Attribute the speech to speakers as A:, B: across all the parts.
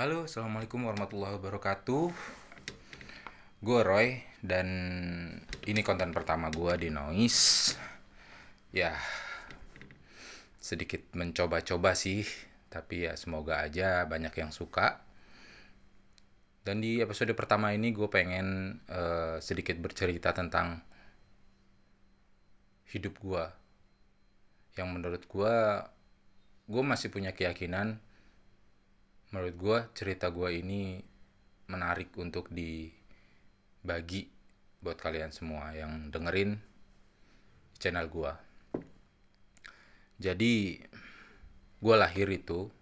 A: Halo, assalamualaikum warahmatullahi wabarakatuh. Gue Roy dan ini konten pertama gue di Noise. Ya, sedikit mencoba-coba sih, tapi ya semoga aja banyak yang suka. Dan di episode pertama ini gue pengen uh, sedikit bercerita tentang hidup gue. Yang menurut gue, gue masih punya keyakinan menurut gue cerita gue ini menarik untuk dibagi buat kalian semua yang dengerin channel gue jadi gue lahir itu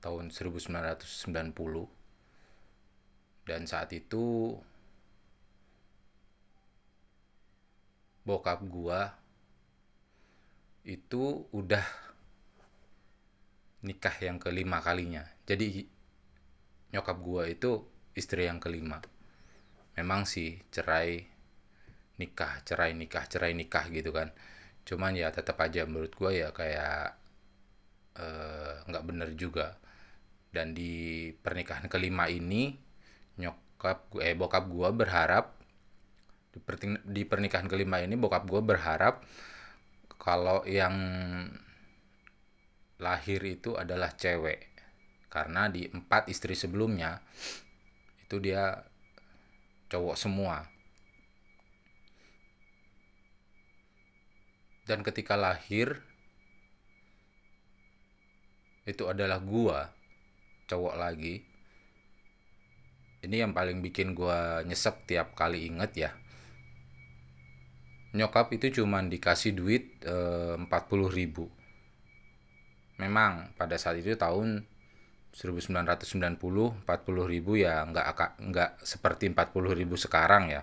A: tahun 1990 dan saat itu bokap gue itu udah nikah yang kelima kalinya jadi nyokap gue itu istri yang kelima. Memang sih cerai nikah cerai nikah cerai nikah gitu kan. Cuman ya tetap aja menurut gue ya kayak eh, nggak uh, bener juga. Dan di pernikahan kelima ini nyokap gue eh bokap gue berharap di, di pernikahan kelima ini bokap gue berharap kalau yang lahir itu adalah cewek karena di empat istri sebelumnya itu dia cowok semua. Dan ketika lahir itu adalah gua cowok lagi. Ini yang paling bikin gua nyesek tiap kali inget ya. Nyokap itu cuman dikasih duit eh, 40 ribu. Memang pada saat itu tahun 1990 40 ribu ya nggak nggak seperti 40 ribu sekarang ya.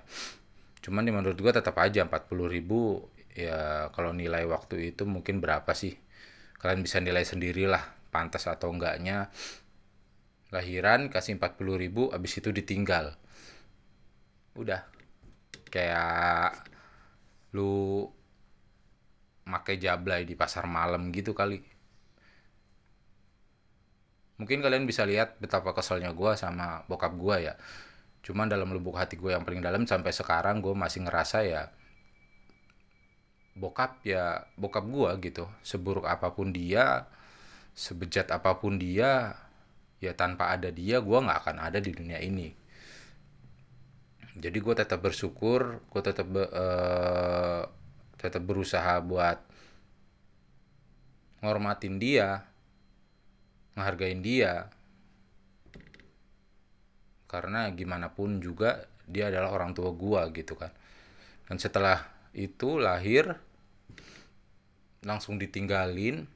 A: Cuman di menurut gua tetap aja 40 ribu ya kalau nilai waktu itu mungkin berapa sih? Kalian bisa nilai sendirilah pantas atau enggaknya. Lahiran kasih 40 ribu abis itu ditinggal. Udah. Kayak lu pakai jablay di pasar malam gitu kali mungkin kalian bisa lihat betapa keselnya gue sama bokap gue ya. Cuman dalam lubuk hati gue yang paling dalam sampai sekarang gue masih ngerasa ya bokap ya bokap gue gitu. Seburuk apa pun dia sebejat apa pun dia ya tanpa ada dia gue nggak akan ada di dunia ini. Jadi gue tetap bersyukur gue tetap uh, tetap berusaha buat ngormatin dia ngehargain dia. Karena gimana pun juga dia adalah orang tua gua gitu kan. Dan setelah itu lahir langsung ditinggalin.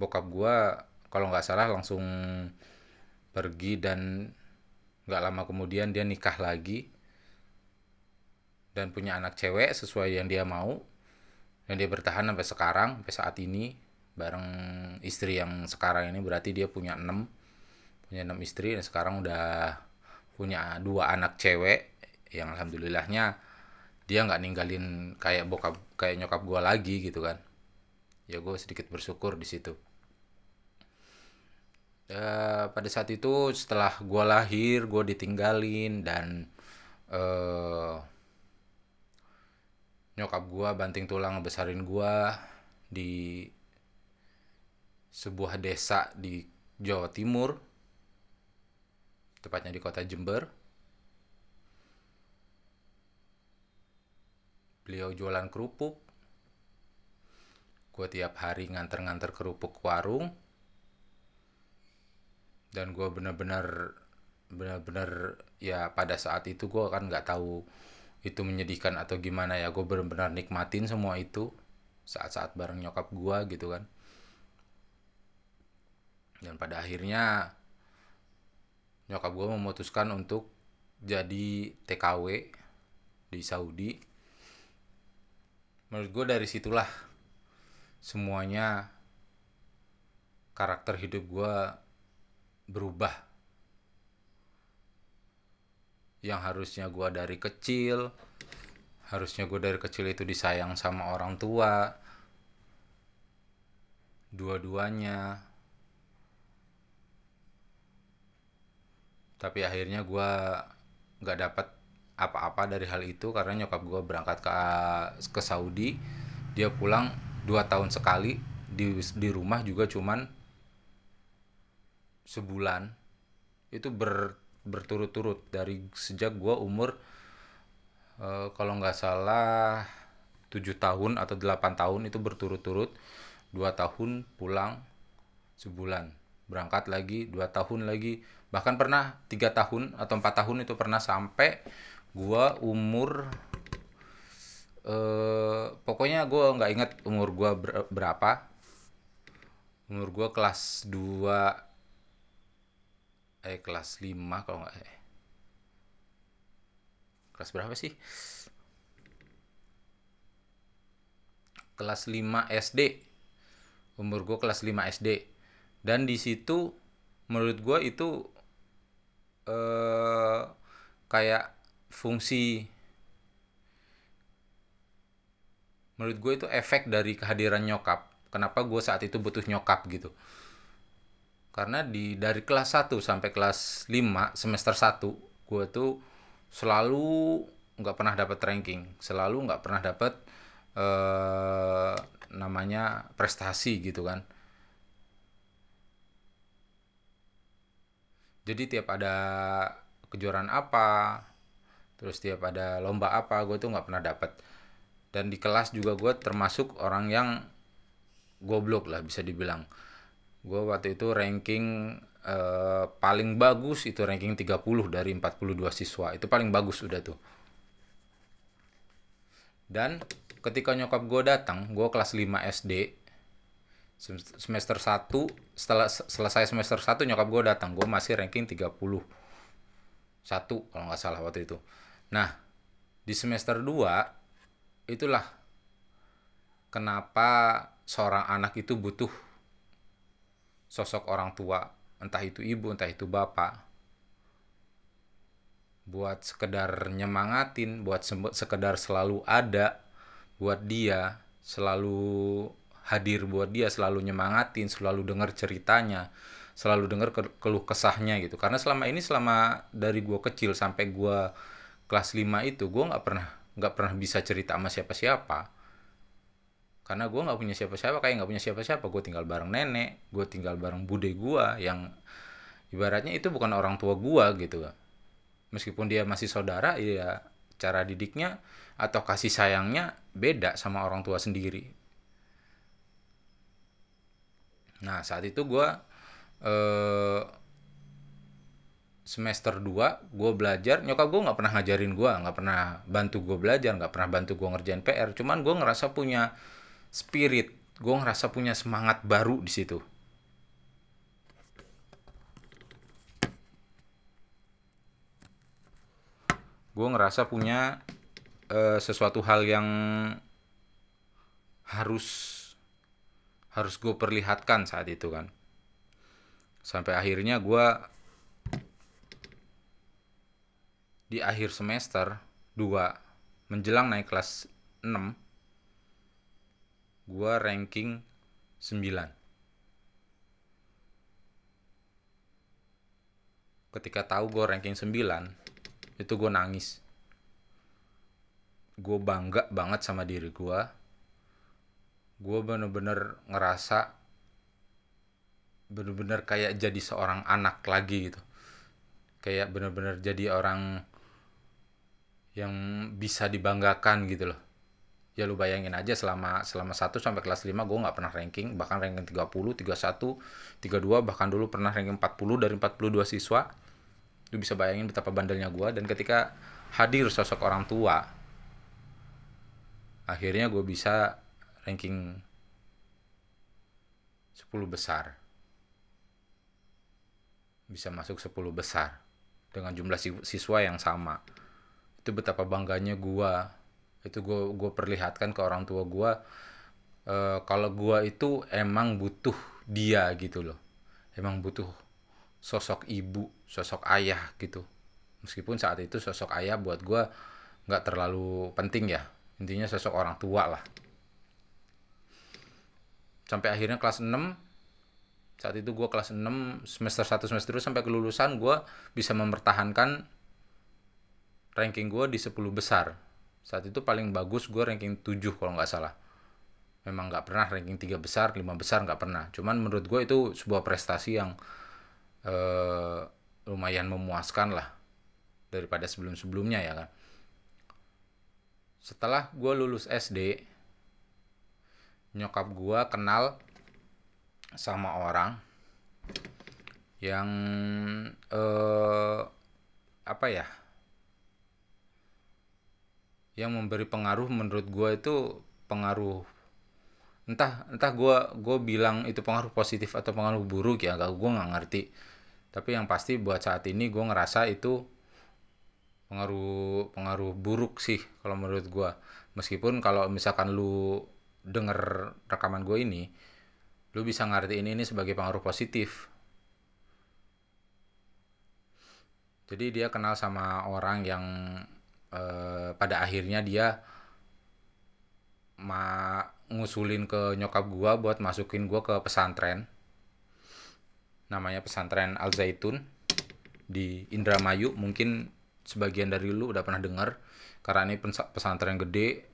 A: Bokap gua kalau nggak salah langsung pergi dan nggak lama kemudian dia nikah lagi. Dan punya anak cewek sesuai yang dia mau. Dan dia bertahan sampai sekarang sampai saat ini bareng istri yang sekarang ini berarti dia punya enam punya enam istri dan sekarang udah punya dua anak cewek yang alhamdulillahnya dia nggak ninggalin kayak bokap kayak nyokap gue lagi gitu kan. Ya gue sedikit bersyukur di situ. Uh, pada saat itu setelah gue lahir gue ditinggalin dan uh, nyokap gue banting tulang ngebesarin gue di sebuah desa di Jawa Timur, tepatnya di kota Jember. Beliau jualan kerupuk. Gue tiap hari nganter-nganter kerupuk ke warung. Dan gue bener-bener bener-bener ya pada saat itu gue kan nggak tahu itu menyedihkan atau gimana ya gue bener-bener nikmatin semua itu saat-saat bareng nyokap gue gitu kan dan pada akhirnya nyokap gue memutuskan untuk jadi TKW di Saudi. Menurut gue dari situlah semuanya karakter hidup gue berubah. Yang harusnya gue dari kecil harusnya gue dari kecil itu disayang sama orang tua dua-duanya tapi akhirnya gue nggak dapat apa-apa dari hal itu karena nyokap gue berangkat ke ke Saudi. Dia pulang dua tahun sekali di di rumah juga cuman sebulan. Itu ber berturut-turut dari sejak gue umur uh, kalau nggak salah tujuh tahun atau delapan tahun itu berturut-turut. Dua tahun pulang sebulan berangkat lagi dua tahun lagi. Bahkan pernah tiga tahun atau empat tahun itu pernah sampai gua umur eh pokoknya gua nggak inget umur gua ber berapa. Umur gua kelas 2 eh kelas 5 kalau nggak eh. Kelas berapa sih? Kelas 5 SD umur gue kelas 5 SD dan di situ menurut gue itu eh, kayak fungsi menurut gue itu efek dari kehadiran nyokap. Kenapa gue saat itu butuh nyokap gitu? Karena di dari kelas 1 sampai kelas 5 semester 1 gue tuh selalu nggak pernah dapat ranking. Selalu nggak pernah dapat eh, namanya prestasi gitu kan jadi tiap ada kejuaraan apa terus tiap ada lomba apa gue tuh nggak pernah dapet. Dan di kelas juga gue termasuk orang yang goblok lah bisa dibilang. Gue waktu itu ranking eh, paling bagus itu ranking 30 dari 42 siswa. Itu paling bagus udah tuh. Dan ketika nyokap gue datang gue kelas 5 SD semester 1 setelah selesai semester 1 nyokap gue datang. Gue masih ranking 31 kalau nggak salah waktu itu. Nah di semester 2 itulah kenapa seorang anak itu butuh sosok orang tua entah itu ibu entah itu bapak buat sekedar nyemangatin buat sekedar selalu ada buat dia selalu hadir buat dia selalu nyemangatin selalu dengar ceritanya selalu dengar keluh kesahnya gitu. Karena selama ini selama dari gue kecil sampai gue kelas 5 itu gue nggak pernah nggak pernah bisa cerita sama siapa-siapa. Karena gue nggak punya siapa-siapa kayak nggak punya siapa-siapa. Gue tinggal bareng nenek gue tinggal bareng bude gue yang ibaratnya itu bukan orang tua gue gitu. Meskipun dia masih saudara ya cara didiknya atau kasih sayangnya beda sama orang tua sendiri nah saat itu gue eh, semester 2 gue belajar nyokap gue nggak pernah ngajarin gue nggak pernah bantu gue belajar nggak pernah bantu gue ngerjain PR cuman gue ngerasa punya spirit gue ngerasa punya semangat baru di situ. Gue ngerasa punya uh, sesuatu hal yang harus harus gue perlihatkan saat itu kan. Sampai akhirnya gue di akhir semester 2 menjelang naik kelas 6 gue ranking 9 ketika tahu gue ranking 9 itu gue nangis. Gue bangga banget sama diri gue gue bener-bener ngerasa bener-bener kayak jadi seorang anak lagi gitu. Kayak bener-bener jadi orang yang bisa dibanggakan gitu loh. Ya lu bayangin aja selama selama 1 sampai kelas 5 gue nggak pernah ranking bahkan ranking 30, 31, 32 bahkan dulu pernah ranking 40 dari 42 siswa. Lu bisa bayangin betapa bandelnya gue dan ketika hadir sosok orang tua akhirnya gue bisa ranking 10 besar. Bisa masuk 10 besar dengan jumlah siswa yang sama. Itu betapa bangganya gua. Itu gua gua perlihatkan ke orang tua gua e, kalau gua itu emang butuh dia gitu loh. Emang butuh sosok ibu sosok ayah gitu. Meskipun saat itu sosok ayah buat gua nggak terlalu penting ya. Intinya sosok orang tua lah sampai akhirnya kelas 6 saat itu gue kelas 6 semester 1 semester 2 sampai kelulusan gue bisa mempertahankan ranking gue di 10 besar. Saat itu paling bagus gue ranking 7 kalau nggak salah. Memang nggak pernah ranking 3 besar 5 besar nggak pernah. Cuman menurut gue itu sebuah prestasi yang uh, lumayan memuaskan lah daripada sebelum-sebelumnya ya kan. Setelah gue lulus SD nyokap gue kenal sama orang yang eh, apa ya yang memberi pengaruh menurut gue itu pengaruh entah entah gue gue bilang itu pengaruh positif atau pengaruh buruk ya gak gue nggak ngerti. Tapi yang pasti buat saat ini gue ngerasa itu pengaruh pengaruh buruk sih kalau menurut gue meskipun kalau misalkan lu denger rekaman gue ini lu bisa ngerti ini ini sebagai pengaruh positif. Jadi dia kenal sama orang yang eh, pada akhirnya dia ma ngusulin ke nyokap gua buat masukin gua ke pesantren. Namanya pesantren Al Zaitun di Indramayu. Mungkin sebagian dari lu udah pernah dengar karena ini pesantren gede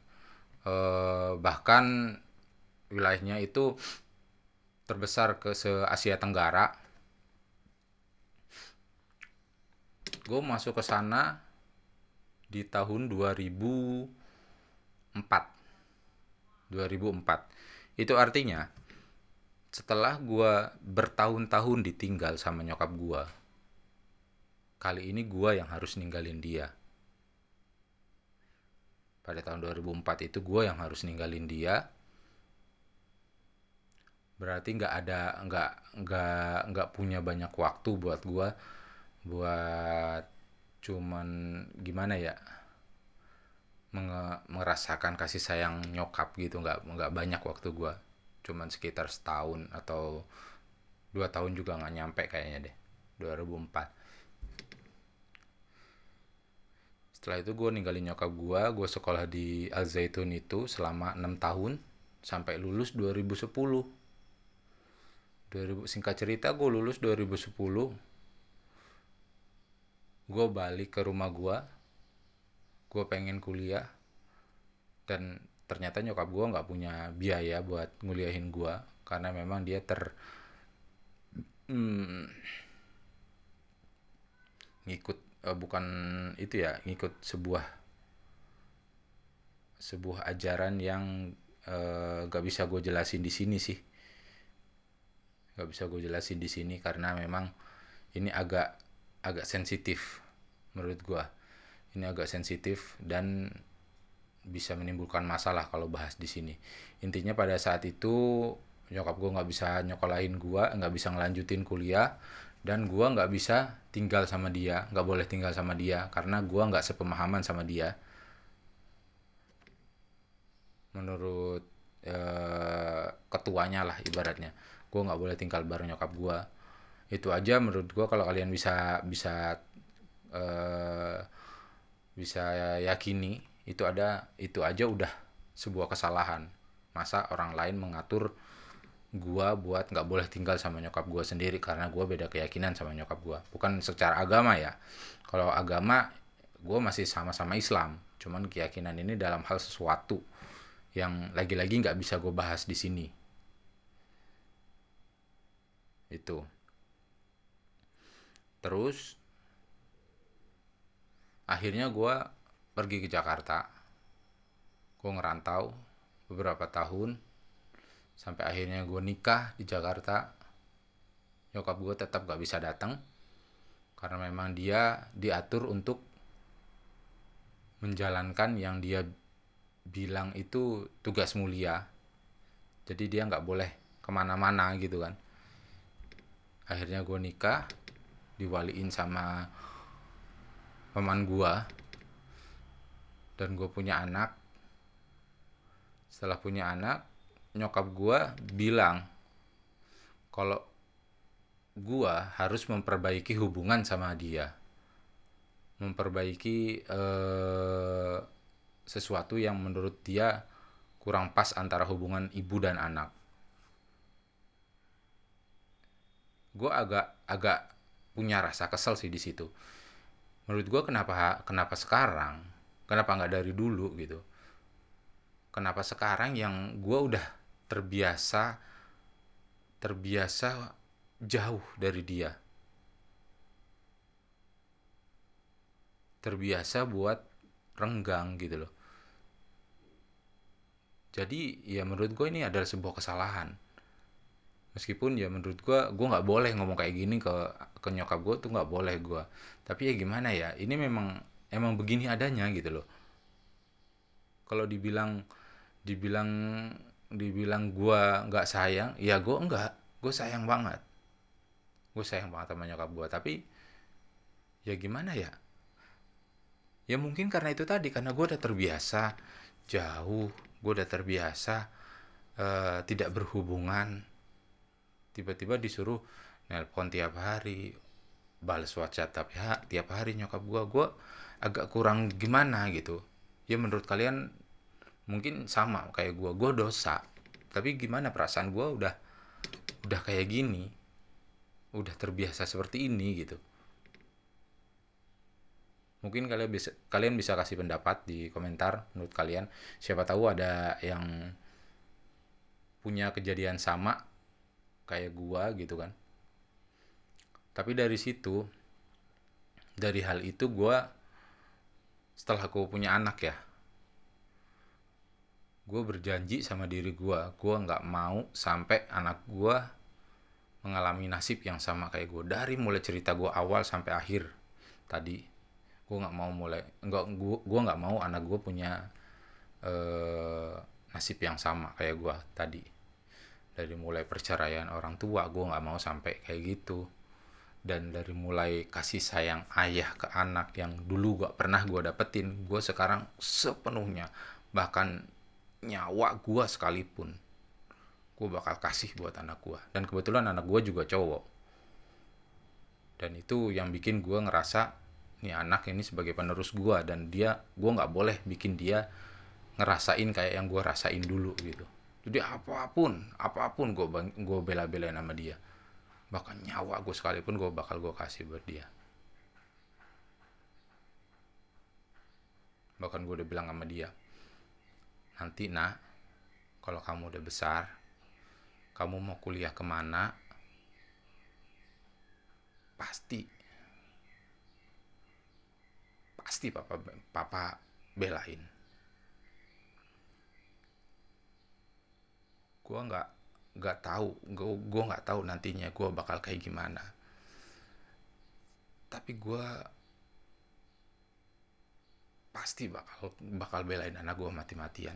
A: eh, bahkan wilayahnya itu terbesar ke se Asia Tenggara. Gue masuk ke sana di tahun 2004 2004 itu artinya setelah gue bertahun-tahun ditinggal sama nyokap gue kali ini gue yang harus ninggalin dia pada tahun 2004 itu gue yang harus ninggalin dia. Berarti nggak ada nggak nggak nggak punya banyak waktu buat gue buat cuman gimana ya menge, merasakan kasih sayang nyokap gitu nggak nggak banyak waktu gue cuman sekitar setahun atau dua tahun juga nggak nyampe kayaknya deh 2004 setelah itu gue ninggalin nyokap gue gue sekolah di Al Zaitun itu selama 6 tahun sampai lulus 2010 2000, singkat cerita gue lulus 2010 gue balik ke rumah gue gue pengen kuliah dan ternyata nyokap gue nggak punya biaya buat nguliahin gue karena memang dia ter hmm, ngikut uh, bukan itu ya ngikut sebuah sebuah ajaran yang uh, gak bisa gue jelasin di sini sih. Gak bisa gue jelasin di sini karena memang ini agak agak sensitif menurut gue ini agak sensitif dan bisa menimbulkan masalah kalau bahas di sini. Intinya pada saat itu nyokap gue nggak bisa nyokolain gue nggak bisa ngelanjutin kuliah dan gue nggak bisa tinggal sama dia nggak boleh tinggal sama dia karena gue nggak sepemahaman sama dia. Menurut eh, ketuanya lah ibaratnya. Gue nggak boleh tinggal bareng nyokap gue itu aja menurut gue kalau kalian bisa bisa eh, bisa yakini itu ada itu aja udah sebuah kesalahan. Masa orang lain mengatur gua buat nggak boleh tinggal sama nyokap gua sendiri karena gua beda keyakinan sama nyokap gua. Bukan secara agama ya. Kalau agama gua masih sama-sama Islam. Cuman keyakinan ini dalam hal sesuatu yang lagi-lagi nggak bisa gue bahas di sini. Itu. Terus akhirnya gue pergi ke Jakarta. Gue ngerantau beberapa tahun sampai akhirnya gue nikah di Jakarta. Nyokap gue tetap gak bisa datang karena memang dia diatur untuk menjalankan yang dia bilang itu tugas mulia. Jadi dia nggak boleh ke mana-mana gitu kan. Akhirnya gue nikah diwaliin sama paman gue dan gue punya anak. Setelah punya anak nyokap gue bilang kalau gue harus memperbaiki hubungan sama dia. Memperbaiki eh, sesuatu yang menurut dia kurang pas antara hubungan ibu dan anak. Gue agak agak punya rasa kesel sih di situ. Menurut gue kenapa kenapa sekarang kenapa nggak dari dulu gitu? Kenapa sekarang yang gue udah terbiasa terbiasa jauh dari dia. Terbiasa buat renggang gitu loh. Jadi ya menurut gue ini adalah sebuah kesalahan. Meskipun ya menurut gue gue nggak boleh ngomong kayak gini ke ke nyokap gue tuh nggak boleh gue tapi ya gimana ya ini memang emang begini adanya gitu loh. Kalau dibilang dibilang dibilang gue nggak sayang ya gue enggak gue sayang banget. Gue sayang banget sama nyokap gue tapi ya gimana ya? Ya mungkin karena itu tadi karena gue udah terbiasa jauh gue udah terbiasa uh, tidak berhubungan. Tiba-tiba disuruh nelpon tiap hari balas WhatsApp tiap, tiap hari nyokap gue gue agak kurang gimana gitu. Ya menurut kalian mungkin sama kayak gue gue dosa. Tapi gimana perasaan gue udah udah kayak gini. Udah terbiasa seperti ini gitu. Mungkin kalian bisa kalian bisa kasih pendapat di komentar menurut kalian. Siapa tahu ada yang punya kejadian sama kayak gua gitu kan. Tapi dari situ dari hal itu gua setelah aku punya anak ya gue berjanji sama diri gue gue nggak mau sampai anak gue mengalami nasib yang sama kayak gue dari mulai cerita gue awal sampai akhir tadi gue nggak mau mulai nggak gue gue nggak mau anak gue punya eh, nasib yang sama kayak gue tadi. Dari mulai perceraian orang tua gue nggak mau sampai kayak gitu. Dan dari mulai kasih sayang ayah ke anak yang dulu gak pernah gue dapetin gue sekarang sepenuhnya bahkan nyawa gue sekalipun gue bakal kasih buat anak gue dan kebetulan anak gue juga cowok. Dan itu yang bikin gue ngerasa nih anak ini sebagai penerus gue dan dia gue nggak boleh bikin dia ngerasain kayak yang gue rasain dulu gitu. Jadi apa pun apa pun gue gue bela-belain sama dia bahkan nyawa gue sekalipun gue bakal gue kasih buat dia. Bahkan gue udah bilang sama dia nanti nak kalau kamu udah besar kamu mau kuliah ke mana pasti pasti papa papa belain. Gue nggak nggak tahu gue gue nggak tahu nantinya gue bakal kayak gimana. Tapi gue pasti bakal bakal belain anak gue mati-matian.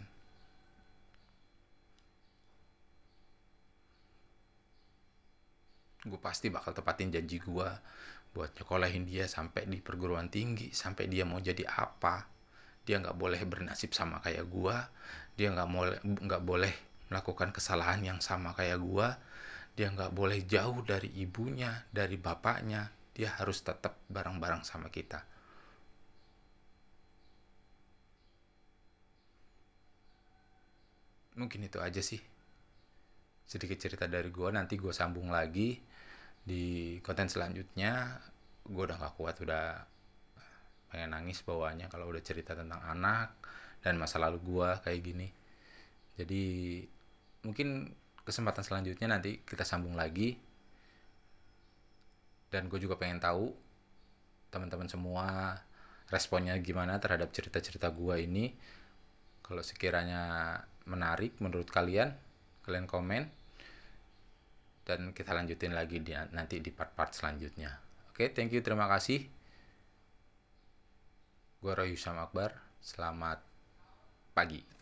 A: Gue pasti bakal tepatin janji gue buat nyekolahin dia sampai di perguruan tinggi sampai dia mau jadi apa. Dia nggak boleh bernasib sama kayak gua. Dia nggak boleh nggak boleh melakukan kesalahan yang sama kayak gua. Dia nggak boleh jauh dari ibunya dari bapaknya. Dia harus tetap bareng-bareng sama kita mungkin itu aja sih. Sedikit cerita dari gua nanti gue sambung lagi di konten selanjutnya. Gue udah gak kuat udah pengen nangis bawahnya kalau udah cerita tentang anak dan masa lalu gue kayak gini. Jadi mungkin kesempatan selanjutnya nanti kita sambung lagi. Dan gue juga pengen tahu teman-teman semua responnya gimana terhadap cerita-cerita gue ini. Kalau sekiranya menarik menurut kalian kalian komen dan kita lanjutin lagi di, nanti di part-part selanjutnya. Oke, thank you, terima kasih. Gue Roy Husam Akbar, selamat pagi.